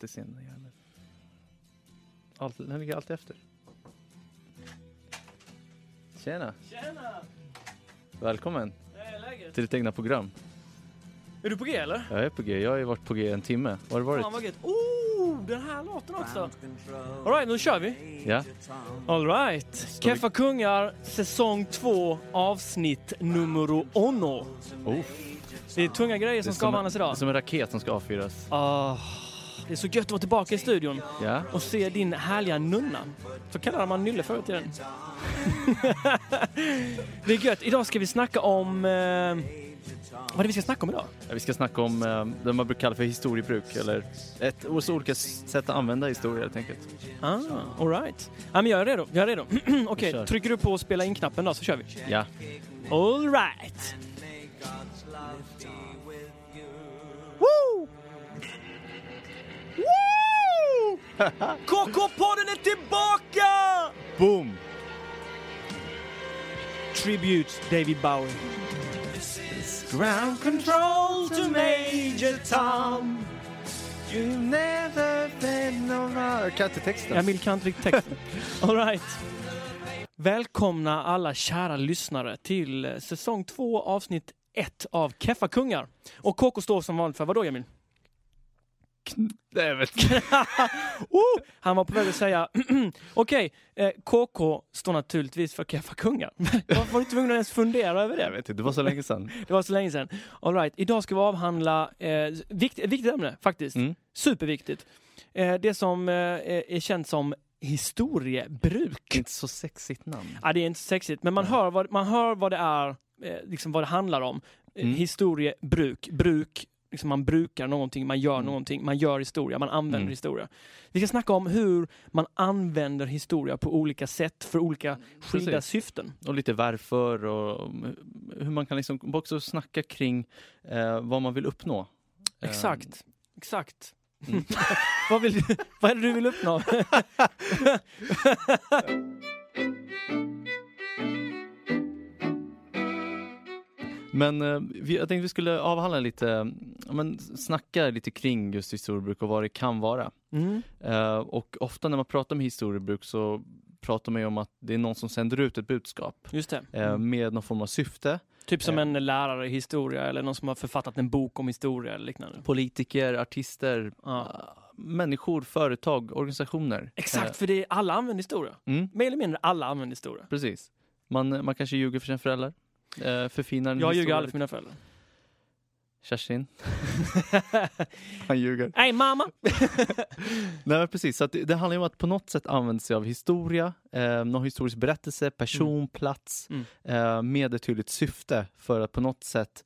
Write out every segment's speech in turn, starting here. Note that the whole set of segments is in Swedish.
alltid sen. den ligger alltid efter. Tjena! Tjena! Välkommen är läget? till ditt egna program. Är du på G eller? Jag är på G. Jag har ju varit på G en timme. Var har du Fan varit? vad gött. Oh, den här låten också. Alright, nu kör vi. Ja. Alright. Keffa Kungar, säsong 2, avsnitt nummer uno. Oh, Det är tunga grejer det som är ska som, avhandlas det idag. är som en raket som ska avfyras. Ah, det är så gött att vara tillbaka i studion Ja. och se din härliga nunna. Så kallade man Nylle förr i tiden. det är gött. Idag ska vi snacka om... Eh, vad är det vi ska snacka om idag? Ja, Vi ska snacka om eh, det man brukar kalla för historiebruk, eller ett så olika sätt att använda historia helt enkelt. Ah, alright. Ja, men jag är redo. Jag är redo. Okej, kör. trycker du på spela in-knappen då så kör vi. Ja. Alright. KK-podden är tillbaka! Boom! Tribute David Bowie. Ground control to Major Tom. You never been no Jag kan inte texten. Vill kan inte riktigt texten. All right. Välkomna alla kära lyssnare till säsong två avsnitt ett av Keffa Kungar. Och KK står som vanligt för vad då Emil? Nej, jag vet oh, han var på väg att säga okej, eh, KK står naturligtvis för Keffa Kungar. Varför var du tvungen att ens fundera över Jag det? vet inte, det var så länge sedan. Det var så länge sedan. All right. Idag ska vi avhandla eh, vikt, viktigt ämne faktiskt. Mm. Superviktigt. Eh, det som eh, är känt som historiebruk. Inte så sexigt namn. Ja, det är inte så sexigt, men man Nej. hör vad, man hör vad det är, eh, liksom vad det handlar om. Eh, Mm. Historiebruk, bruk, liksom man brukar någonting, man gör Mm. någonting, man gör historia, man använder Mm. historia. Vi ska snacka om hur man använder historia på olika sätt för olika skilda Precis. syften. Och lite varför och hur man kan liksom också snacka kring eh, vad man vill uppnå. Eh, Exakt, exakt. Mm. vad, vill, du- vad är det du vill uppnå? Men eh, vi, jag tänkte vi skulle avhandla lite, men snacka lite kring just historiebruk och vad det kan vara. Mm. Eh, och ofta när man pratar med historiebruk så pratar man ju om att det är någon som sänder ut ett budskap Just det. eh, med någon form av syfte. Typ som en lärare i historia eller någon som har författat en bok om historia eller liknande. Politiker, artister, Ja. människor, företag, organisationer. Exakt, för det är, alla använder historia. Mm, Mer eller mindre alla använder historia. precis. Man, man kanske ljuger för sina föräldrar. Eh, förfinar Jag ljuger historia aldrig lite. för mina föräldrar. Kerstin, han ljuger. Nej mamma! Nej men precis, så att det, det handlar ju om att på något sätt använda sig av historia, eh, någon historisk berättelse, person, plats Mm. eh, med ett tydligt syfte för att på något sätt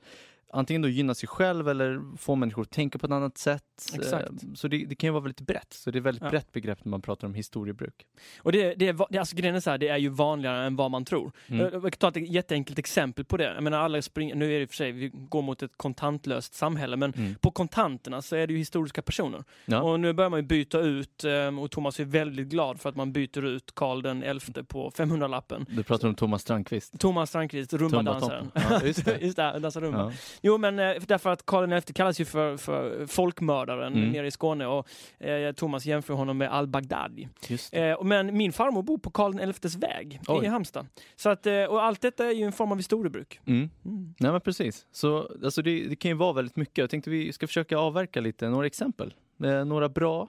antingen då gynna sig själv eller få människor att tänka på ett annat sätt. Exakt. Eh, så det, det kan ju vara väldigt brett, så det är ett väldigt Ja. brett begrepp när man pratar om historiebruk. Och det, det, är, alltså, grejen är så här, det är ju vanligare än vad man tror. Mm. Jag, kan ta ett jätteenkelt exempel på det. Jag menar, alla springer, nu är det för sig, vi går mot ett kontantlöst samhälle, men Mm. på kontanterna så är det ju historiska personer. Ja. Och nu börjar man ju byta ut, eh, och Thomas är väldigt glad för att man byter ut Karl den elfte på 500-lappen. Du pratar om Thomas Strandqvist. Thomas Strandqvist, rumbadansaren. Ja, just det. just det, dansar rumba. Ja. Jo, men eh, därför att Karl XI kallas ju för, för folkmördaren Mm. nere i Skåne och eh, Thomas jämför honom med al-Baghdadi. Eh, men min farmor bor på Karl XIs väg Oj. i Halmstad. Så att, eh, och allt detta är ju en form av historiebruk. Mm. Mm. Nej men precis. Så alltså det, det kan ju vara väldigt mycket. Jag tänkte vi ska försöka avverka lite, några exempel. Eh, några bra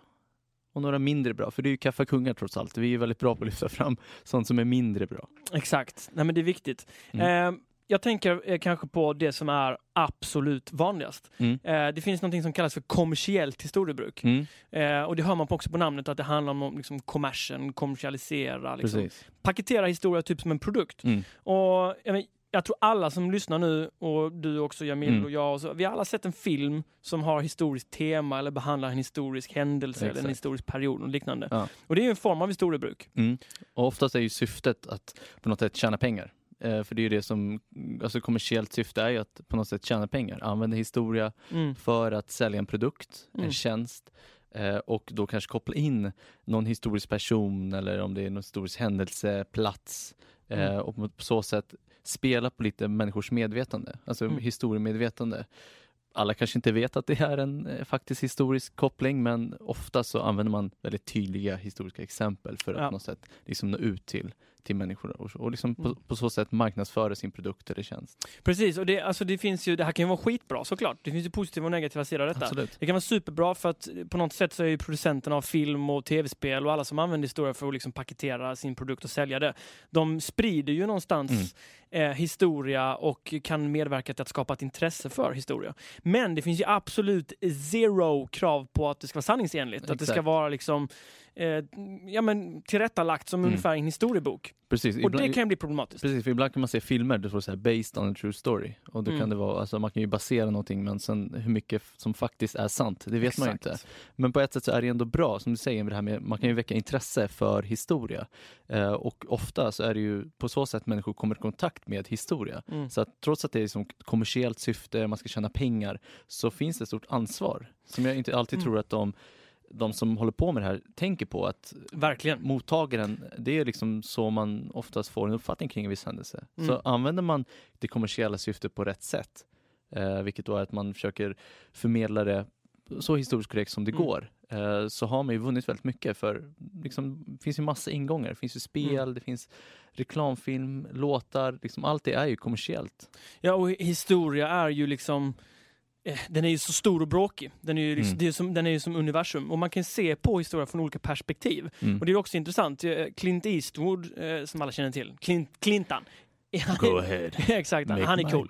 och några mindre bra. För det är ju Kaffa Kungar trots allt. Vi är väldigt bra på att lyfta fram sånt som är mindre bra. Exakt, nej men det är viktigt. Mm. Eh, jag tänker eh, kanske på det som är absolut vanligast. Mm. Eh, det finns något som kallas för kommersiellt historiebruk. Mm. Eh, och det hör man på också på namnet att det handlar om liksom, kommersen, kommersialisera, liksom. Paketera historia typ som en produkt. Mm. Och jag, men, jag tror alla som lyssnar nu, och du också Jamil Mm. och jag, och så, vi har alla sett en film som har historiskt tema eller behandlar en historisk händelse eller en Exakt. historisk period och liknande. Ja. Och det är ju en form av historiebruk. Mm. Och oftast är ju syftet att på något sätt tjäna pengar. Eh, för det är ju det som, alltså kommersiellt syfte är ju att på något sätt tjäna pengar. Använda historia Mm. för att sälja en produkt, Mm. en tjänst eh, och då kanske koppla in någon historisk person eller om det är någon historisk händelse, plats eh, Mm. och på så sätt spela på lite människors medvetande, alltså Mm. historiemedvetande. alla kanske inte vet att det är en faktiskt historisk koppling, men ofta så använder man väldigt tydliga historiska exempel för att Ja. på något sätt liksom nå ut till, till människor och, och liksom på, Mm. på så sätt marknadsföra sin produkt eller tjänst. Precis, och det, alltså det finns ju, det här kan ju vara skitbra såklart. Det finns ju positiva och negativa sidor av detta. Absolut. Det kan vara superbra för att på något sätt så är ju producenterna av film och tv-spel och alla som använder historia för att liksom paketera sin produkt och sälja det. De sprider ju någonstans Mm. Eh, historia och kan medverka till att skapa ett intresse för historia. Men det finns ju absolut zero krav på att det ska vara sanningsenligt. Att det ska Exakt. vara liksom eh, ja, men tillrättalagt som Mm. ungefär en historiebok. Precis, Och ibland, det kan ju bli problematiskt. precis, för ibland kan man se filmer där det står based on a true story. Och då Mm. kan det vara, alltså man kan ju basera någonting men sen hur mycket som faktiskt är sant, det vet man ju inte. Men på ett sätt så är det ändå bra, som du säger, med det här med, man kan ju väcka intresse för historia. Eh, och ofta så är det ju på så sätt människor kommer i kontakt med historia. Mm. Så att trots att det är som kommersiellt syfte, man ska tjäna pengar, så finns det ett stort ansvar. Som jag inte alltid Mm. tror att de, de som håller på med det här tänker på. Att Verkligen. mottagaren, det är liksom så man oftast får en uppfattning kring en viss händelse. Mm. Så använder man det kommersiella syftet på rätt sätt, eh, vilket då är att man försöker förmedla det så historiskt korrekt som det Mm. går, eh, så har man ju vunnit väldigt mycket för liksom, det finns ju massa ingångar. Det finns ju spel, Mm. det finns reklamfilm, låtar, liksom allt det är ju kommersiellt. Ja, och historia är ju liksom eh, den är ju så stor och bråkig. Den är ju, liksom, Mm. är som, den är ju som universum. Och man kan se på historia från olika perspektiv. Mm. Och det är också intressant. Eh, Clint Eastwood, eh, som alla känner till, Clint, Clintan. Ahead. Exakt, han är cool.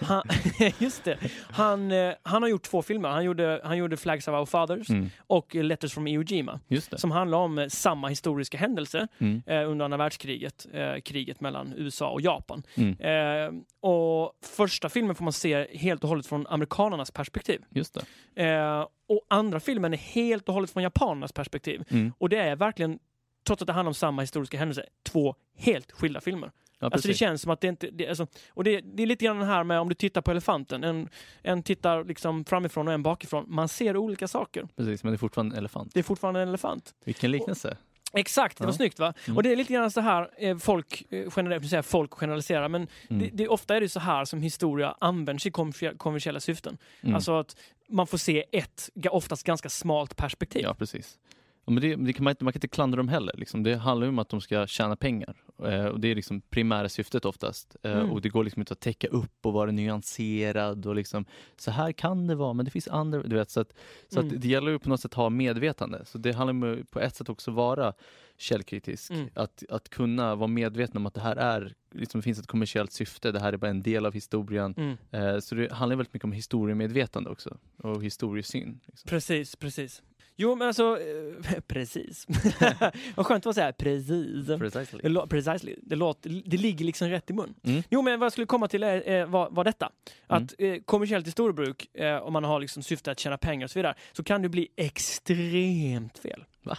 Han, just det. Han, eh, han har gjort två filmer. Han gjorde, han gjorde Flags of Our Fathers Mm. och Letters from Iwo Jima. Just det. Som handlar om eh, samma historiska händelse Mm. eh, under andra världskriget. Eh, kriget mellan USA och Japan. Mm. Eh, och första filmen får man se helt och hållet från amerikanernas perspektiv. Just det. Eh, och andra filmen är helt och hållet från japanernas perspektiv. Mm. Och det är verkligen, trots att det handlar om samma historiska händelse, två helt skilda filmer. Ja, Alltså det känns som att det inte... Det, alltså, och det, det är lite grann det här med om du tittar på elefanten. En, en tittar liksom framifrån och en bakifrån. Man ser olika saker. precis, men det är fortfarande en elefant. Det är fortfarande en elefant. Vilken liknelse. Exakt, det var Ja. snyggt va? Mm. Och det är lite grann så här, eh, folk, eh, generellt, säga folk generaliserar, men Mm. det, det, ofta är det så här som historia används i kommersie- kommersiella syften. Mm. Alltså att man får se ett, oftast ganska smalt perspektiv. Ja, precis. Ja, men det, det kan man, inte, man kan inte klandra dem heller. Liksom. Det handlar om att de ska tjäna pengar. Eh, och det är liksom primära syftet oftast. Eh, Mm. Och det går liksom inte att täcka upp och vara nyanserad och liksom så här kan det vara, men det finns andra. Du vet, så att, så Mm. att det gäller ju på något sätt att ha medvetande. Så det handlar om på ett sätt också vara källkritisk. Mm. Att, att kunna vara medveten om att det här är, liksom, det finns ett kommersiellt syfte, det här är bara en del av historien. Mm. Eh, så det handlar väldigt mycket om historiemedvetande också. Och historiesyn. Liksom. Precis, precis. Jo, men alltså, eh, precis. Vad skönt att säga precis. Precisely. Det, lå- precisely. Det, låter, det ligger liksom rätt i mun. Mm. Jo, men vad jag skulle komma till är, var, var detta. Att eh, kommersiellt historiebruk, eh, om man har liksom syfte att tjäna pengar och så vidare, så kan det bli extremt fel. Va?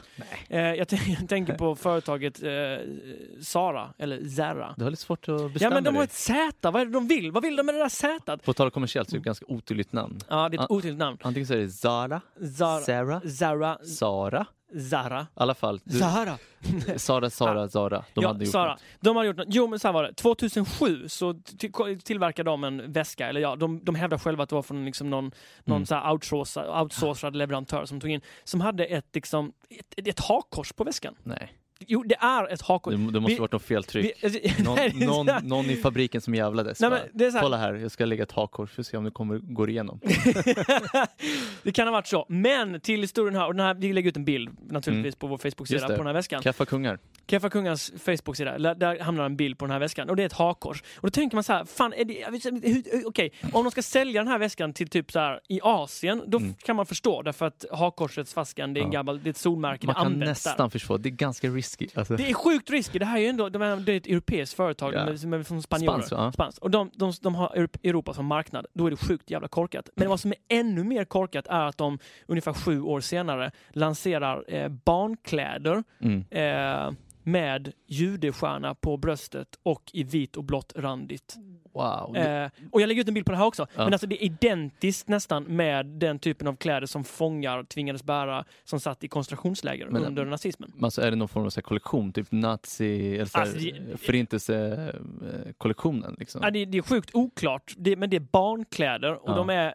Eh, jag, t- jag tänker på företaget eh, Zara, eller Zara. Du har lite svårt att Ja, bestämma men de har ett Z. Vad är det de vill? Vad vill de med det där Z? På tal om kommersiellt så är det ett ganska otydligt namn. Ja, det är ett otydligt namn. Antingen så är det Zara, Zara, Sarah, Zara, Sara. Zara. I alla fall. Du, Zara. Sara, Sara, Zara. De ja, hade gjort Sara. något. De hade gjort något. Jo, men så här var det. 2007 så till- tillverkade de en väska, eller ja, de, de hävdar själva att det var från liksom någon, någon Mm. så här outsourcad, outsourcad leverantör som tog in, som hade ett, liksom, ett, ett hakkors på väskan. Nej, Jo, det är ett hakkors. det, det måste Vi- varit något feltryck. Vi- alltså, Någon, nej, någon, någon i fabriken som jävlades. Nej, men här- Kolla här, jag ska lägga ett hakkors för att se om det kommer, går igenom. det kan ha varit så. Men till historien här, och den här, vi lägger ut en bild naturligtvis på vår Mm. Facebook-sida på den här väskan. Kaffa kungar. Keffa Kungans Facebook-sida, där- där hamnar en bild på den här väskan och det är ett hakkors. Och då tänker man så här, fan, är det, okej, om de ska sälja den här väskan till typ så här i Asien, då Mm. kan man förstå därför att hakkorsets faskan, det är, en Ja. gammal, det är ett solmärke, Man det kan används där. nästan förstå, det är ganska risky. Alltså, Det är sjukt risky. Det här är ju ändå de är, det är ett europeiskt företag, Ja. de är, som är från spanjorer. Spanskt, ja. Spanskt. Och de, de, de har Europ- Europa som marknad. Då är det sjukt jävla korkat. Men vad som är ännu mer korkat är att de ungefär sju år senare lanserar eh, barnkläder mm. eh, med judestjärna på bröstet och i vit och blått randigt. Wow. Eh, och jag lägger ut en bild på det här också. Ja. Men alltså det är identiskt nästan med den typen av kläder som fångar tvingades bära som satt i koncentrationsläger Men- under nazismen. alltså, är det någon form av så kollektion? Typ nazi, eller så Alltså, förintelsekollektionen? Liksom. Ja, det, det är sjukt oklart, det, men det är barnkläder och Ja. de är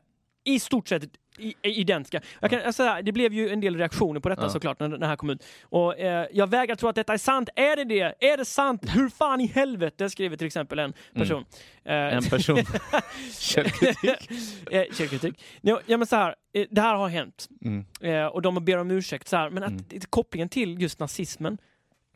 i stort sett i- identiska. Jag kan, alltså, det blev ju en del reaktioner på detta Ja. såklart när det här kom ut. Och, eh, jag vägrar tro att detta är sant. Är det det? Är det sant? Hur fan i helvete? skriver till exempel en person. Eh, En person. Källkritik. eh, källkritik. Ja, ja men så här, eh, det här har hänt. Mm. Eh, och de ber om ursäkt. Så här, men att Mm. kopplingen till just nazismen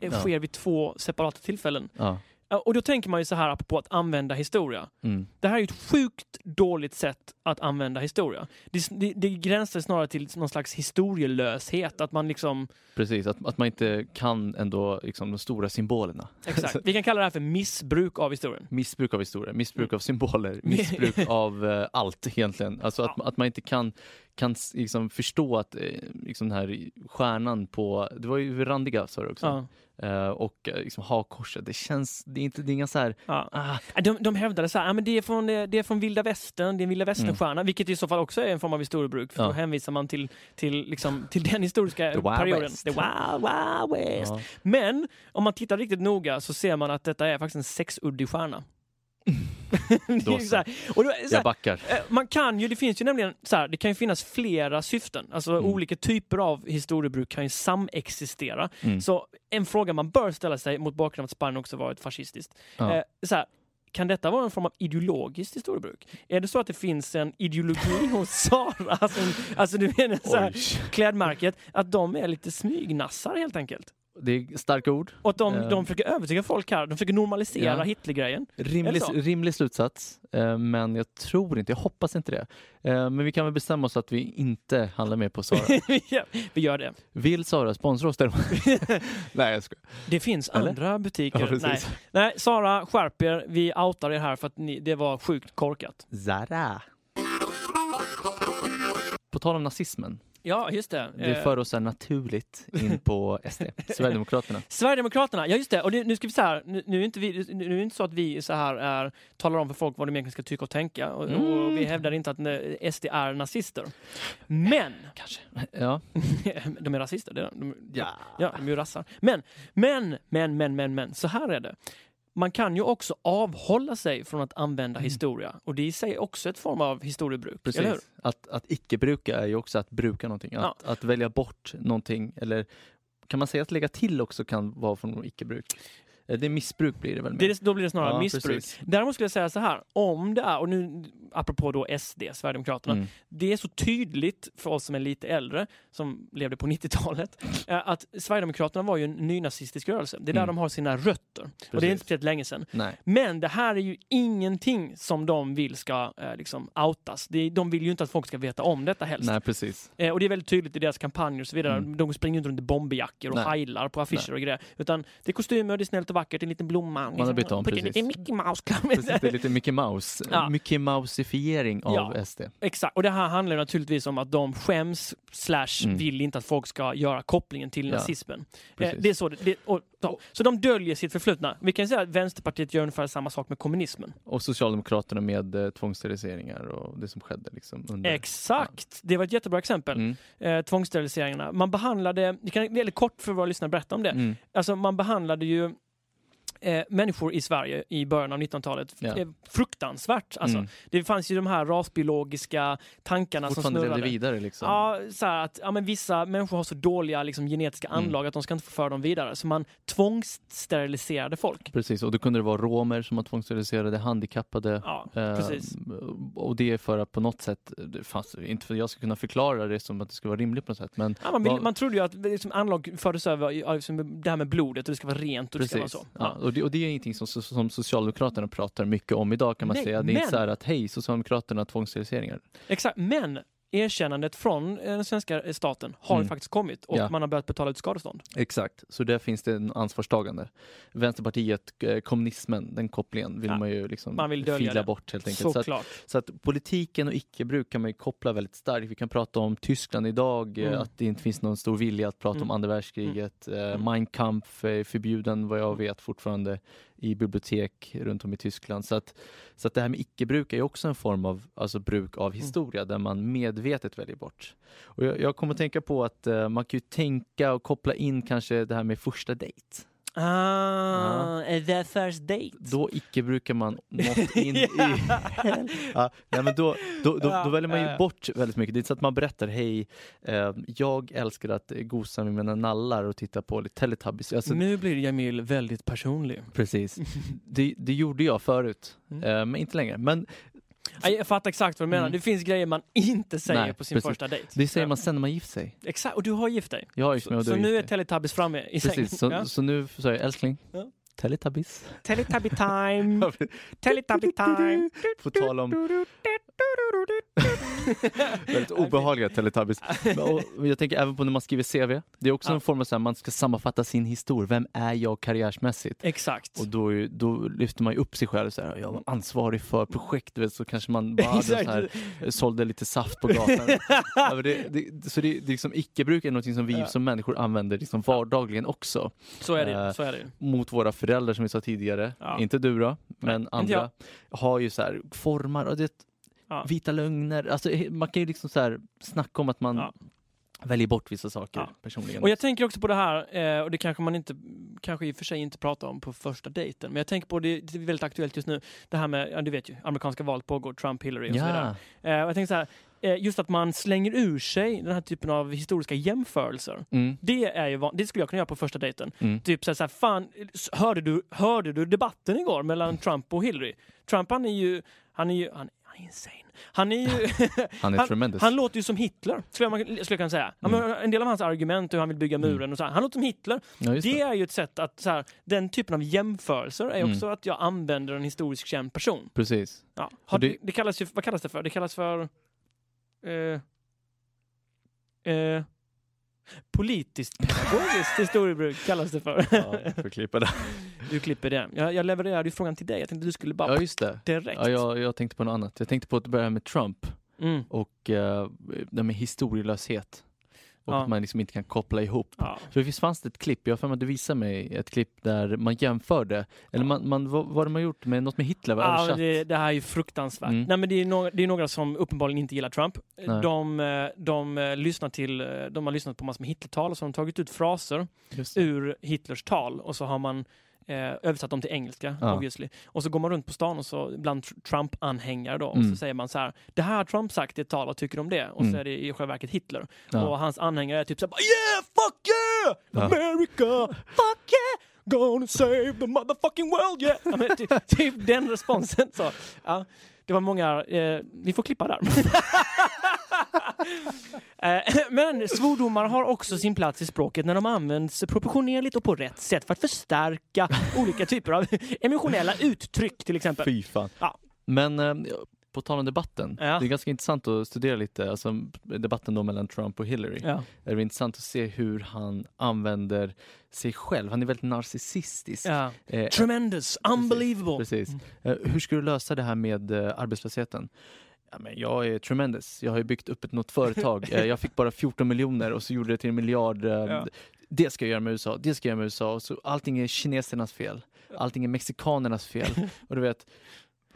eh, Ja. sker vid två separata tillfällen. Ja. Och då tänker man ju så här apropå att använda historia. Mm. Det här är ju ett sjukt dåligt sätt att använda historia. Det, det, det gränsar snarare till någon slags historielöshet. Att man liksom, Precis, att, att man inte kan ändå liksom, de stora symbolerna. exakt. Vi kan kalla det här för missbruk av historien. Missbruk av historia, missbruk Mm. av symboler, missbruk av eh, allt egentligen. Alltså att, att man inte kan, kan liksom, förstå att eh, liksom, den här stjärnan på, det var ju randiga sa du också, Ja, Eh, och eh, liksom, hakkorset, det känns, det är, inte, det är inga så här, ja. ah, De, de hävdade så här, ja, men det är från, det är från vilda västern, det är en vilda västern-stjärna, vilket i så fall också är en form av historiebruk, för Mm. Ja. då hänvisar man till, till, liksom, till den historiska The perioden. West. The Wild, Wild West. ja. Men om man tittar riktigt noga så ser man att detta är faktiskt en sexuddig stjärna. Då så. och då, så jag backar. eh, man kan ju, det finns ju nämligen så här, det kan ju finnas flera syften. Alltså Mm. olika typer av historiebruk kan ju samexistera. Mm. Så en fråga man bör ställa sig mot bakgrund av att Spanien också varit fascistiskt. Ja. Eh, så här, kan detta vara en form av ideologiskt historiebruk? Är det så att det finns en ideologi hos Sara, alltså, alltså du menar så här, klädmärket, att de är lite smygnassar helt enkelt? Det är starka ord. Och de, Eh. de försöker övertyga folk här, de försöker normalisera Ja. Hitlergrejen. Rimlig, rimlig slutsats, eh, men jag tror inte, jag hoppas inte det. Eh, men vi kan väl bestämma oss att vi inte handlar mer på Sara. Ja, Vi gör det. Vill Sara sponsra oss däremot? Nej, jag skojar. Det finns Eller? andra butiker. Ja. Nej. Nej, Sara, skärp er. Vi outar er här för att ni, det var sjukt korkat. Zara. På tal om nazismen, Ja, just det. det Eh, för oss naturligt in på SD, Sverigedemokraterna. Sverigedemokraterna, ja just det. Och nu ska vi så här, nu, nu, är inte vi, nu är det inte så att vi så här är, talar om för folk vad de egentligen ska tycka och tänka. Och, och Mm. vi hävdar inte att SD är nazister. Men, Kanske. Ja. de är rasister. Det är, de, Ja. Ja, de är ju rassar. Men, men, men, men, men, men, så här är det. Man kan ju också avhålla sig från att använda historia och det är i sig också ett form av historiebruk. Precis. Att, att icke-bruka är ju också att bruka någonting. Att, Ja. att välja bort någonting, eller kan man säga att lägga till också kan vara från icke-bruk? Eh, Det är missbruk blir det väl? Det då blir det snarare Ja, missbruk. precis. Däremot skulle jag säga så här, om det är, och nu apropå då SD, Sverigedemokraterna, Mm. det är så tydligt för oss som är lite äldre, som levde på 90-talet, eh, att Sverigedemokraterna var ju en nynazistisk rörelse. Det är där Mm. de har sina rötter. Och det är Precis. inte speciellt länge sedan. Nej. Men det här är ju ingenting som de vill ska eh, liksom outas. De vill ju inte att folk ska veta om detta helst. Nej, precis. Eh, och det är väldigt tydligt i deras kampanjer och så vidare. Mm. De springer inte runt i bomberjackor och Nej. heilar på affischer och grejer. Utan det är kostymer, det är snällt och vackert, en liten blomma. liksom. Man har bytt om, precis. lite Mickey Mouse. precis. Det är lite Mickey Mouse. Ja. Mickey Mouseifiering av Ja. SD. Exakt, och det här handlar naturligtvis om att de skäms slash Mm. vill inte att folk ska göra kopplingen till Ja, nazismen. Eh, precis. det är så, det, och, ja. så de döljer sitt förflutna. Vi kan säga att Vänsterpartiet gör ungefär samma sak med kommunismen. Och Socialdemokraterna med eh, tvångssteriliseringar och det som skedde liksom under... Exakt! Det var ett jättebra exempel. Mm. Eh, tvångssteriliseringarna. Man behandlade, det kan väldigt kort för våra lyssnare berätta om det. Mm. Alltså man behandlade ju eh, människor i Sverige i början av 1900-talet Ja. fruktansvärt. Alltså, Mm. Det fanns ju de här rasbiologiska tankarna som snurrade. vidare liksom. Ja, så att ja, men vissa människor har så dåliga liksom, genetiska Mm. anlag att de ska inte få föra dem vidare. Så man tvångssteriliserade folk. Precis, och då kunde det vara romer som var tvångssteriliserade, handikappade. Ja, Eh, precis. och det är för att på något sätt, fanns, inte för att jag ska kunna förklara det som att det ska vara rimligt på något sätt, men Ja, man, vill, vad- man trodde ju att liksom, anlag fördes över, ja, liksom, det här med blodet och det ska vara rent och det ska vara Precis. så. Ja. och, det, och det är ingenting som, som Socialdemokraterna pratar mycket om idag kan man Nej, säga. Det är men- inte så här att hej, Socialdemokraterna tvångssteriliseringar. Exakt, men erkännandet från eh, den svenska staten har Mm. faktiskt kommit och Ja. man har börjat betala ut skadestånd. Exakt, så där finns det en ansvarstagande. Vänsterpartiet, eh, kommunismen, den kopplingen vill Ja. man ju liksom Man vill fila det. bort helt enkelt. Så att, Såklart. så att politiken och icke-bruk kan man ju koppla väldigt starkt. Vi kan prata om Tyskland idag, eh, Mm. att det inte finns någon stor vilja att prata Mm. om andra världskriget. Eh, Mm. Mein Kampf är förbjuden vad jag vet fortfarande i bibliotek runt om i Tyskland. Så att, så att det här med icke-bruk är också en form av alltså bruk Mm. av historia där man medvetet väljer bort. Och jag, jag kommer att tänka på att eh, man kan ju tänka och koppla in kanske det här med första dejt. Ah, är det first date? Då icke brukar man nått in i... Ja. ja, nej, men då, då, då, Ja, då väljer man ja, ju ja. bort väldigt mycket. Det är inte så att man berättar hej, eh, jag älskar att gosa med mina nallar och titta på lite Teletubbies. Alltså, nu blir Jamil väldigt personlig. Precis. Det, det gjorde jag förut, Mm. eh, men inte längre. Men Jag fattar exakt vad du menar. Mm. Det finns grejer man inte säger Nej, på sin precis. första dejt. det säger man sen när man gifter sig. Exakt, och du har gift dig. Jag har gift mig Så, och du så nu gift är. Teletubbies framme i sängen. Precis, så, Ja. så nu sa jag älskling, Ja. Teletubbies. Teletubby time! Teletubby time! På tal om väldigt obehagliga Teletubbies. Och, jag tänker även på när man skriver CV. Det är också Ja. en form av här, man ska sammanfatta sin historia. Vem är jag karriärsmässigt? Exakt. Och då, är då lyfter man ju upp sig själv. Så här, jag var ansvarig för projekt. Vet, så kanske man bara hade så här, sålde lite saft på gatan. ja, det, det, så det, det är liksom icke-bruk är något som vi Ja. som människor använder liksom vardagligen också. Så är det Eh. Så är det. Mot våra föräldrar som vi sa tidigare. Inte du då, men andra. Har ju så här formar och det, Ja. vita lögner. Alltså, man kan ju liksom så här snacka om att man Ja. väljer bort vissa saker Ja. personligen. Och jag tänker också på det här, eh, och det kanske man inte, kanske i och för sig inte pratar om på första dejten, men jag tänker på det, det är väldigt aktuellt just nu, det här med, ja du vet ju, amerikanska valet pågår, Trump, Hillary och så vidare. Eh, och jag tänker så här, eh, just att man slänger ur sig den här typen av historiska jämförelser. Mm, Det, är ju, det skulle jag kunna göra på första dejten. mm. Typ så här, så här, fan, hörde du, hörde du debatten igår mellan Trump och Hillary? Trump han är ju, han är ju, han, insane. Han är ju, Han är han- tremendous. han låter ju som Hitler, skulle jag, skulle jag kunna säga. Men En del av hans argument, hur han vill bygga Mm. muren och så här, han låter som Hitler. ja, Det det. är ju ett sätt att, så här, den typen av jämförelser är Mm. också att jag använder en historiskt känd person. Precis. Ja. Har, det- det, kallas ju, vad kallas det för? Det kallas för... Eh, eh, politiskt pedagogiskt historiebruk kallas det för. Ja, får klippa det. Du klipper det. Jag, jag levererade ju frågan till dig. Jag tänkte du skulle bara Ja, just det. direkt. Ja, jag, jag tänkte på något annat. Jag tänkte på att börja med Trump Mm. och uh, det med historielöshet. Och Ja. att man liksom inte kan koppla ihop. Ja. För visst fanns det ett klipp, jag har för mig att du visade mig ett klipp där man jämförde, eller man, man, vad var det man gjort med något med Hitler? Va? Ja, det, det här är ju fruktansvärt. Mm. Nej, men det, är några, det är några som uppenbarligen inte gillar Trump. Nej. De, eh, de, eh, lyssnar till, de har lyssnat på massor med Hitlertal och så har de tagit ut fraser ur Hitlers tal och så har man eh, översatt dem till engelska, Ja. obviously. Och så går man runt på stan och så bland tr- Trump-anhängare då, och Mm. så säger man så här, det här har Trump sagt i ett tal, vad tycker du om det? Och så Mm. är det i själva verket Hitler. Ja. Och hans anhängare är typ så här, yeah, fuck yeah! Ja. America, fuck yeah! Gonna save the motherfucking world yeah! Ja, men, typ, typ den responsen. Så, ja, det var många, eh, vi får klippa där. Eh, Men svordomar har också sin plats i språket när de används proportionerligt och på rätt sätt för att förstärka olika typer av emotionella uttryck till exempel. Fy fan. Ja. Men eh, på tal om debatten, Ja. det är ganska intressant att studera lite, alltså debatten då mellan Trump och Hillary. Ja. Det är intressant att se hur han använder sig själv. Han är väldigt narcissistisk. Ja. Eh, Tremendous, unbelievable. Precis. Eh, hur ska du lösa det här med arbetslösheten? Ja, men jag är tremendous. Jag har ju byggt upp ett något företag. Eh, jag fick bara 14 miljoner och så gjorde det till en miljard. Eh, Ja. Det ska jag göra med USA, det ska jag göra med USA. Så allting är kinesernas fel. Allting är mexikanernas fel. och du vet,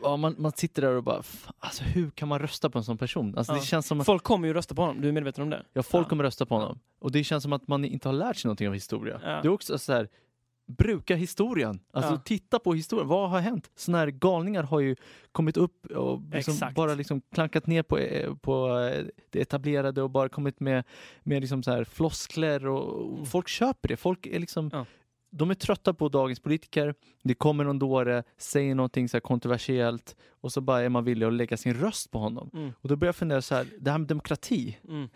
ja, man, man sitter där och bara, "Fan, alltså hur kan man rösta på en sån person? Alltså, Ja. Det känns som att Folk kommer ju rösta på honom, du är medveten om det? ja, folk Ja. kommer rösta på honom. Och det känns som att man inte har lärt sig någonting av historia. Ja. Det är också så här, bruka historien. Alltså Ja. titta på historien. Vad har hänt? Såna här galningar har ju kommit upp och liksom bara liksom klankat ner på, eh, på eh, det etablerade och bara kommit med, med liksom så här floskler och och Mm. folk köper det. Folk är liksom Ja. De är trötta på dagens politiker. Det kommer någon dåre, säger någonting så kontroversiellt och så bara är man villig att lägga sin röst på honom. Mm. Och då börjar jag fundera så här, det här med demokrati. Mm.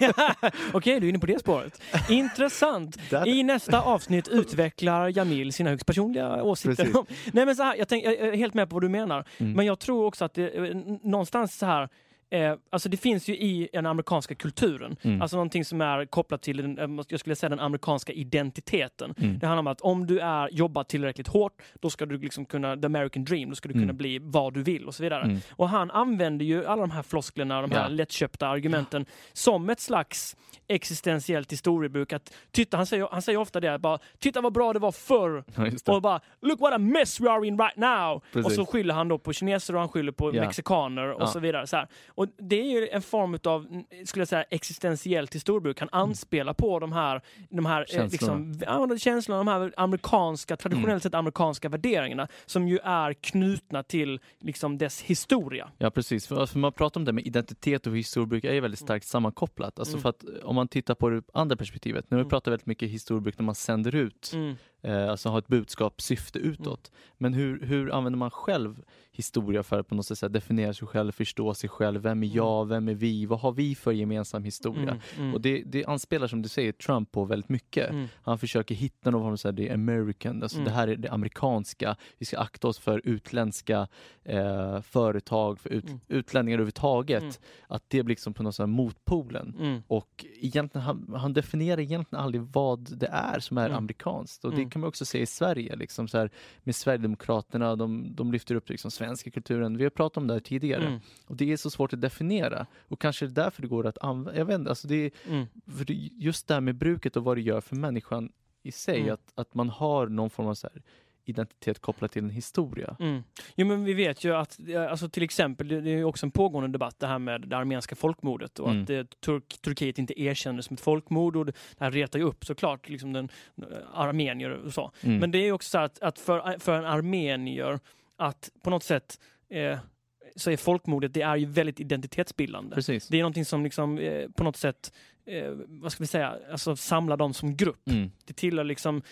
Okej, du är inne på det spåret. Intressant. Där, I nästa avsnitt utvecklar Jamil sina högst personliga åsikter. Om- Nej, men så här, jag, tänk, jag är helt med på vad du menar. Mm. Men jag tror också att det eh, någonstans så här Eh, alltså det finns ju i den amerikanska kulturen, Mm. alltså någonting som är kopplat till den, eh, jag skulle säga den amerikanska identiteten. Mm. Det handlar om att om du är jobbar tillräckligt hårt, då ska du liksom kunna, the American dream, då ska du kunna Mm. bli vad du vill och så vidare. Mm. Och han använder ju alla de här flosklerna, de här Ja. lättköpta argumenten som ett slags existentiellt historiebruk. Att, titta, han, säger, han säger ofta det, bara, titta vad bra det var förr. Ja. Och bara, look what a mess we are in right now! Precis. Och så skyller han då på kineser och han skyller på Ja. mexikaner och Ja. så vidare. Så här. Och det är ju en form av, skulle jag säga, existentiellt historiebruk. Han anspelar på de här, de här Känslorna. Eh, liksom, ja, känslorna, de här amerikanska, traditionellt Mm. sett amerikanska värderingarna som ju är knutna till liksom dess historia. Ja precis, för, för man pratar om det med identitet och historiebruk är ju väldigt starkt sammankopplat. Alltså Mm. för att om man tittar på det andra perspektivet, när vi Mm. pratar väldigt mycket historiebruk när man sänder ut, Mm. Eh, alltså har ett budskap, syfte utåt. Men hur, hur använder man själv historia för att på något sätt definiera sig själv, förstå sig själv, vem är jag, vem är vi, vad har vi för gemensam historia? Mm. Mm. Och det, det anspelar som du säger Trump på väldigt mycket. Mm. Han försöker hitta någon form av så här, det är American, alltså Mm. det här är det amerikanska. Vi ska akta oss för utländska eh, företag, för ut, Mm. utlänningar överhuvudtaget. Mm. Att det blir liksom på något sätt motpolen. Mm. Och egentligen, han, han definierar egentligen aldrig vad det är som är Mm. amerikanskt. Och Mm. kan man också se i Sverige, liksom så här, med Sverigedemokraterna, de, de lyfter upp liksom svenska kulturen. Vi har pratat om det här tidigare. Mm. Och det är så svårt att definiera. Och kanske är det därför det går att använda, jag vet inte, alltså det är, Mm. just det här med bruket och vad det gör för människan i sig, Mm. att, att man har någon form av så här identitet kopplat till en historia. Mm. Jo men vi vet ju att, eh, alltså till exempel, det är också en pågående debatt det här med det armeniska folkmordet och Mm. att eh, Turk, Turkiet inte erkänner som ett folkmord och det här retar ju upp såklart liksom den, eh, armenier och så. Mm. Men det är också så att, att för, för en armenier att på något sätt eh, så är folkmordet, det är ju väldigt identitetsbildande. Precis. Det är någonting som liksom eh, på något sätt, eh, vad ska vi säga, alltså samlar dem som grupp. Mm. Det tillhör liksom,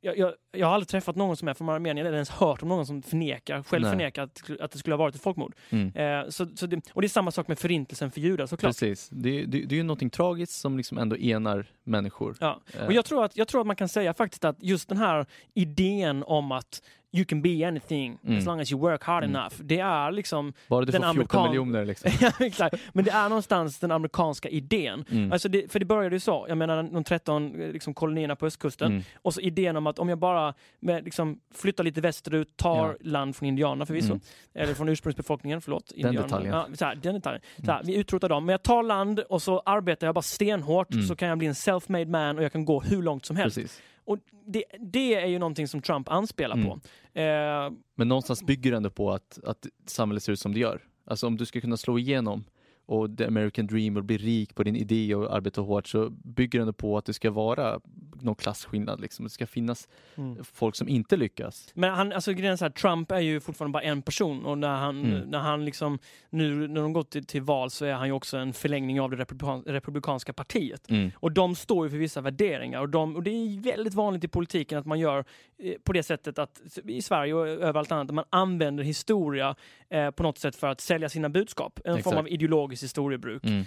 jag, jag, jag har aldrig träffat någon som är från Armenien eller ens hört om någon som förnekar, själv Nej. förnekar att, att det skulle ha varit ett folkmord. Mm. Eh, så, så det, och det är samma sak med förintelsen för judar såklart. Precis. Det, det, det är ju någonting tragiskt som liksom ändå enar människor. Ja. Eh, Och jag tror, att, jag tror att man kan säga faktiskt att just den här idén om att you can be anything Mm. as long as you work hard Mm. enough. Det är liksom, Bara du den får 14 amerikan- miljoner liksom. ja, exakt. men det är någonstans den amerikanska idén. Mm. Alltså det, för det började ju så, jag menar de 13 eh, liksom, kolonierna på östkusten. Mm. Och så idén om att om jag bara med, liksom, flyttar lite västerut, tar Ja. land från indianerna förvisso, Mm. eller från ursprungsbefolkningen, förlåt. indianerna. detaljen. Ja, så här, den detaljen. Så här, vi utrotar dem, men jag tar land och så arbetar jag bara stenhårt Mm. så kan jag bli en self-made man och jag kan gå hur långt som helst. Precis. Och det, det är ju någonting som Trump anspelar Mm. på. Eh, Men någonstans bygger det ändå på att, att samhället ser ut som det gör. Alltså om du ska kunna slå igenom och the American dream och bli rik på din idé och arbeta hårt så bygger ändå på att det ska vara någon klasskillnad. Liksom. Det ska finnas mm. folk som inte lyckas. Men han, alltså grejen är så här, Trump är ju fortfarande bara en person och när han, Mm. när han liksom, nu när de gått till, till val så är han ju också en förlängning av det republikan, republikanska partiet. Mm. Och de står ju för vissa värderingar och, de, och det är väldigt vanligt i politiken att man gör eh, på det sättet att i Sverige och överallt annat, att man använder historia eh, på något sätt för att sälja sina budskap. En form Exakt. av ideologiskt historiebruk. Mm.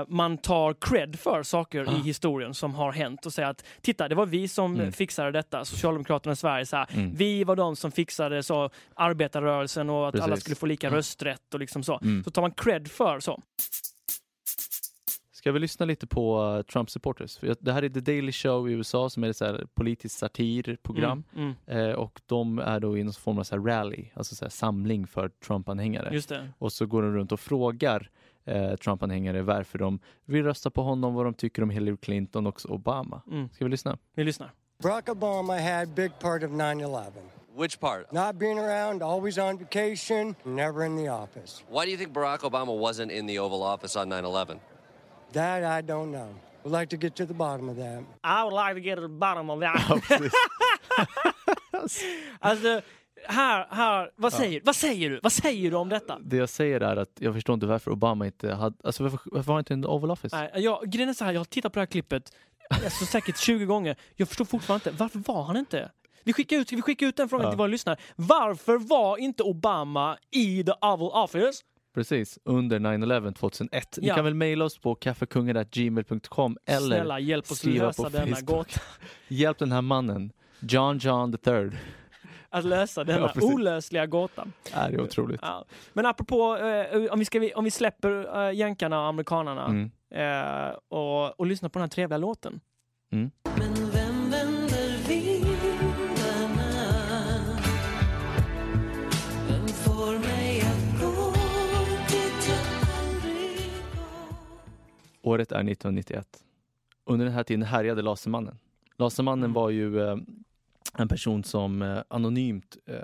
Eh, man tar cred för saker Ah. i historien som har hänt och säger att titta, det var vi som Mm. fixade detta, Socialdemokraterna i Sverige. Så här, Mm. Vi var de som fixade så, arbetarrörelsen och att alla Precis. skulle få lika rösträtt och liksom så. Mm. Så tar man cred för så. Ska vi lyssna lite på uh, Trump supporters? Det här är The Daily Show i USA som är ett så här politiskt satirprogram. Mm, mm, Eh, och de är då i någon form av så här rally, alltså så här samling för Trump-anhängare. Och så går de runt och frågar eh, Trump-anhängare varför de vill rösta på honom, vad de tycker om Hillary Clinton och Obama. Mm. Ska vi lyssna? Vi lyssnar. Barack Obama had big part of 9/11. Which part? Not being around, always on vacation, never in the office. Why do you think Barack Obama wasn't in the Oval Office on 9 11? That I don't know. Would like to get to the bottom of that. I would like to get to the bottom of that. alltså, här, här, vad säger, vad säger du? Vad säger du om detta? Det jag säger är att jag förstår inte varför Obama inte hade, alltså varför, varför har han inte en Oval Office? Nej, jag, grejen är så här, jag har tittat på det här klippet alltså, säkert 20 gånger. Jag förstår fortfarande inte, varför var han inte? Vi skickar ut, vi skickar ut den frågan Ja. till våra lyssnare. Varför var inte Obama i the Oval Office? Precis, under 9-11 2001. Ni Ja. kan väl mejla oss på kaffekungar.gmail.com eller Snälla hjälp oss skriva lösa på denna Facebook. gåta. hjälp den här mannen, John John the third. Att lösa denna Ja, olösliga gåtan. Är det otroligt. Ja. Men apropå, eh, om, vi ska, om vi släpper eh, jänkarna och amerikanerna Mm. eh, och, och lyssnar på den här trevliga låten. Mm. Men vem vänder vindarna? Vem får mig att gå dit jag aldrig går? Året är 1991. Under den här tiden härjade Lasermannen. Lasermannen Mm. var ju eh, en person som eh, anonymt eh,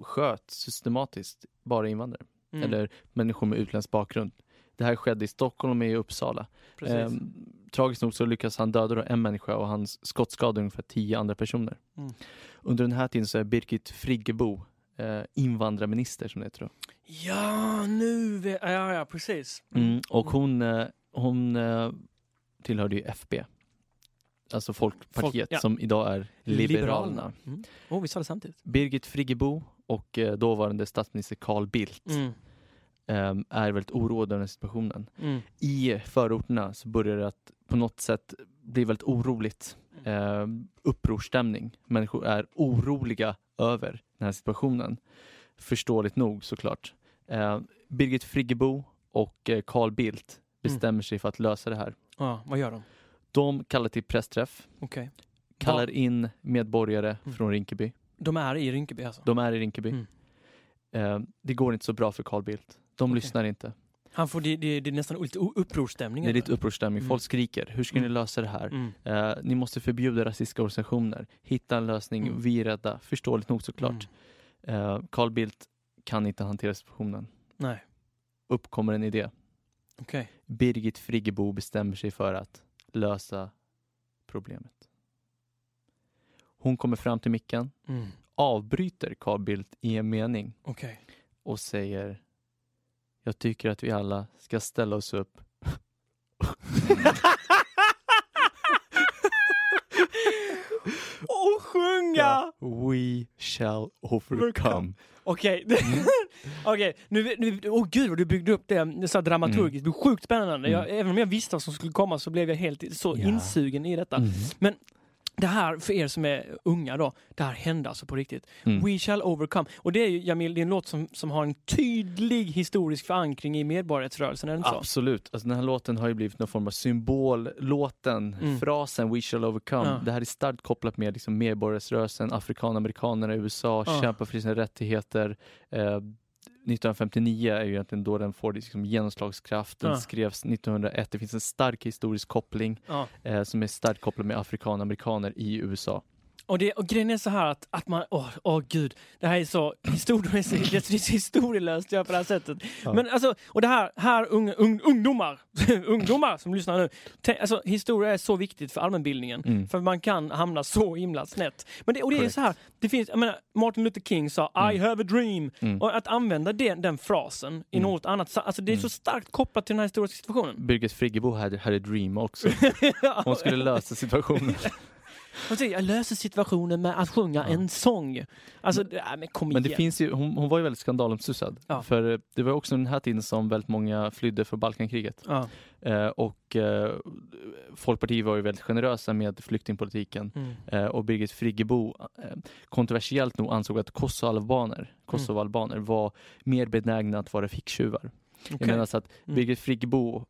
sköt systematiskt bara invandrare. Mm. Eller människor med utländsk bakgrund. Det här skedde i Stockholm och i Uppsala. Precis. Ehm, tragiskt nog så lyckas han döda en människa och han skottskadade ungefär tio andra personer. Mm. Under den här tiden så är Birgit Friggebo eh, invandrarminister som det heter då. Ja, nu vet Ja, ja, precis. Mm. Och hon, eh, hon eh, tillhörde ju FB. Alltså Folkpartiet Folk- ja. som idag är Liberalerna. Mm. Oh, vi sa det samtidigt. Birgit Friggebo och eh, dåvarande statsminister Carl Bildt Mm. eh, är väldigt oroade över den här situationen. Mm. I förorterna så börjar det att på något sätt bli väldigt oroligt. Eh, upprorsstämning. Människor är oroliga över den här situationen. Förståeligt nog såklart. Eh, Birgit Friggebo och eh, Carl Bildt bestämmer sig för att lösa det här. Ja, vad gör de? De kallar till pressträff, Okej. kallar in medborgare Mm. från Rinkeby. De är i Rinkeby alltså? De är i Rinkeby. Mm. Eh, det går inte så bra för Carl Bildt. De Okej. lyssnar inte. Han får, det, det, det är nästan lite upprorsstämning. Det är lite upprorsstämning. Mm. Folk skriker. Hur ska ni Mm. lösa det här? Mm. Eh, ni måste förbjuda rasistiska organisationer. Hitta en lösning. Mm. Vi är rädda. Förståeligt nog såklart. Eh, Carl Bildt kan inte hantera situationen. Nej, Uppkommer en idé. okej. Birgit Friggebo bestämmer sig för att lösa problemet. Hon kommer fram till micken, Mm. avbryter Carl Bildt i en mening Okej. och säger Jag tycker att vi alla ska ställa oss upp Och sjunga! We shall overcome. Okej, Mm. okej. Nu, nu, åh gud vad du byggde upp det så dramaturgiskt. Det blev sjukt spännande. Jag, Mm. även om jag visste vad som skulle komma så blev jag helt så Ja. insugen i detta. Mm. Det här, för er som är unga då, det här hände alltså på riktigt. Mm. We shall overcome. Och det är ju, Jamil, det är en låt som, som har en tydlig historisk förankring i medborgarrättsrörelsen, är det inte så? Absolut. Alltså, den här låten har ju blivit någon form av symbollåten. Mm. Frasen We shall overcome. Ja. Det här är starkt kopplat med liksom, medborgarrörelsen, afrikanamerikanerna i USA, Ja. kämpar för sina rättigheter. Eh, 1959 är ju egentligen då den får liksom, genomslagskraft. Den Ja. skrevs 1901. Det finns en stark historisk koppling Ja. eh, som är starkt kopplad med afrikanamerikaner i USA. Och, det, och grejen är så här att, att man, åh åh gud, det här är så historiskt, det är så historielöst göra på det här sättet. Ja. Men alltså, och det här, här unga, ung, ungdomar, ungdomar som lyssnar nu, tänk, alltså historia är så viktigt för allmänbildningen. Mm. För man kan hamna så himla snett. Men det, och det är Korrekt. så här, det finns, jag menar, Martin Luther King sa I have a dream. Mm. Och att använda den, den frasen i Mm. något annat, alltså det är så starkt kopplat till den här historiska situationen. Birgit Friggebo hade, hade Dream också. Hon skulle lösa situationen. Jag löser situationen med att sjunga en sång. Alltså, det- nej, men kom Men det igen. finns ju, hon, hon var ju väldigt skandalomsusad. Ja. För eh, det var också den här tiden som väldigt många flydde för Balkankriget. Ja. Eh, och eh, Folkpartiet var ju väldigt generösa med flyktingpolitiken. Mm. Eh, och Birgit Friggebo eh, kontroversiellt nog ansåg att kosovoalbaner, kosovoalbaner var mer benägna att vara ficktjuvar. Jag Okej. menar alltså att Mm. Birgit Friggebo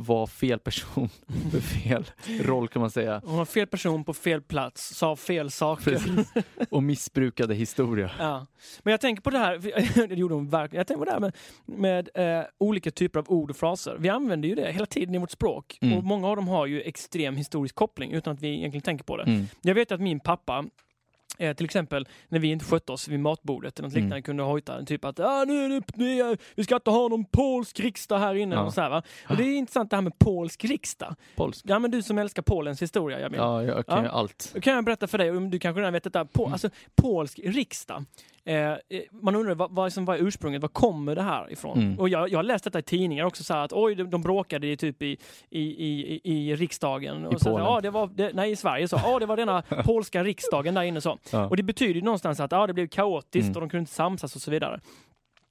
var fel person för fel roll kan man säga. Hon var fel person på fel plats, sa fel saker. Precis. Och missbrukade historia. Ja. Men jag tänker på det här, det gjorde hon verkligen, jag tänker på det här med, med eh, olika typer av ord och fraser. Vi använder ju det hela tiden i vårt språk Mm. och många av dem har ju extrem historisk koppling utan att vi egentligen tänker på det. Mm. Jag vet att min pappa Eh, till exempel när vi inte skötte oss vid matbordet eller något Mm. liknande kunde hojta typ att ah, nu det är, vi ska inte ha någon polsk riksdag här inne. Ja. Och så här? Och det är intressant det här med polsk riksdag. Polsk. Ja men du som älskar Polens historia, jag Ja, jag kan Ja. allt. då kan jag berätta för dig, om du kanske redan vet detta, på, Mm. alltså, polsk riksdag. Eh, eh, man undrar vad, vad, som var ursprunget, var kommer det här ifrån? Mm. Och jag, jag har läst detta i tidningar också, så att oj, de, de bråkade i, typ i, i, i, i riksdagen. Och så, Polen. ja, det var, det, nej, i Sverige så, ja, det var denna polska riksdagen där inne så. Ja. Och det betyder någonstans att ja, det blev kaotiskt Mm. och de kunde inte samsas och så vidare.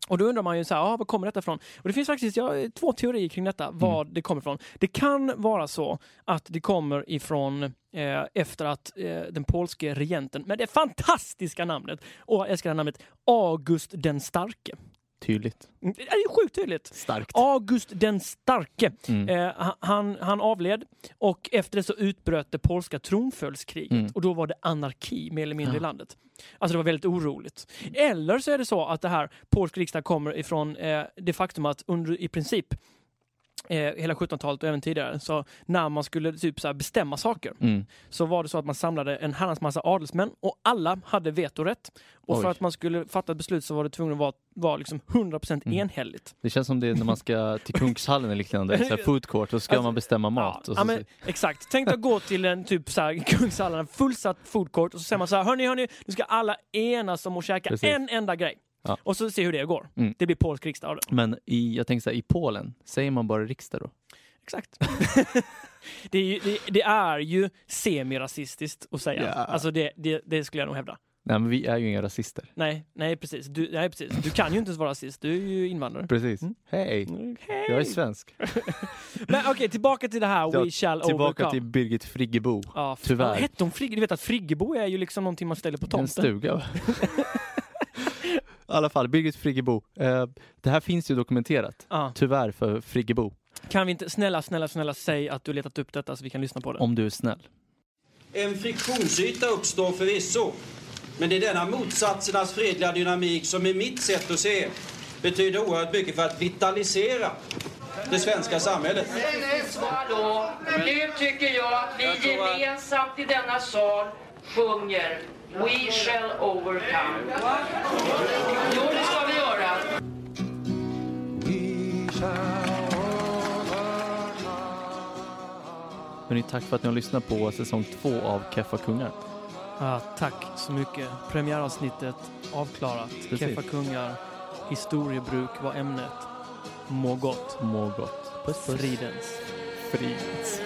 Och då undrar man ju så här, ja, var kommer detta ifrån? Och det finns faktiskt ja, två teorier kring detta, var Mm. det kommer ifrån. Det kan vara så att det kommer ifrån eh, efter att eh, den polske regenten med det fantastiska namnet, och jag älskar det namnet, August den starke. Tydligt. Mm, Det är ju sjukt tydligt. Starkt. August den starke. Mm. Eh, han- han, avled och efter det så utbröt det polska tronföljskriget Mm. och då var det anarki mer eller mindre i Ja. landet. Alltså det var väldigt oroligt. Eller så är det så att det här polsk riksdag kommer ifrån eh, det faktum att under i princip eh, hela 1700-talet och även tidigare, så när man skulle typ så bestämma saker Mm. så var det så att man samlade en herrans massa adelsmän och alla hade vetorätt. Och för Oj. att man skulle fatta ett beslut så var det tvungen att vara, vara liksom 100% Mm. enhälligt. Det känns som det är när man ska till Kungshallen eller liknande, så här food court, och ska Alltså, man bestämma mat. Ja, och ja, så, men, exakt. Tänk att gå till en typ så här, Kungshallen, en fullsatt food court och så säger man så här, hörni, hörni, nu ska alla enas om att käka Precis. en enda grej. Ja. Och så se hur det går. Mm. Det blir polsk riksdag det. men i, jag tänker så här, i Polen, säger man bara riksdag då? Exakt. det, är ju, det, det är ju semirasistiskt att säga. Ja. Alltså det, det, det skulle jag nog hävda. Nej, men vi är ju inga rasister. Nej, nej precis. Du, nej, precis. Du kan ju inte ens vara rasist, du är ju invandrare. Precis. Mm. Hej! Hej! Jag är svensk. Men okej, tillbaka till det här We shall Tillbaka overcome. till Birgit Friggebo. Ja, tyvärr. Hette hon Frigge? Du vet att Friggebo är ju liksom någonting man ställer på En tomten. stuga. va? I alla fall, Birgit Friggebo. Eh, det här finns ju dokumenterat. Ja. Tyvärr för Friggebo. Kan vi inte, snälla, snälla, snälla, säg att du har letat upp detta så vi kan lyssna på det. Om du är snäll. En friktionsyta uppstår förvisso. Men det är denna motsatsernas fredliga dynamik som med mitt sätt att se betyder oerhört mycket för att vitalisera det svenska samhället. Hallå, nu tycker jag att vi gemensamt i denna sal sjunger We shall overcome. Jo, det ska vi göra. Hörrni, tack för att ni har lyssnat på säsong två av Keffa Kungar. Ja, tack så mycket. Premiäravsnittet avklarat. Precis. Keffa kungar, historiebruk var ämnet. Må gott. Må gott. Puss puss. Fridens. Fridens.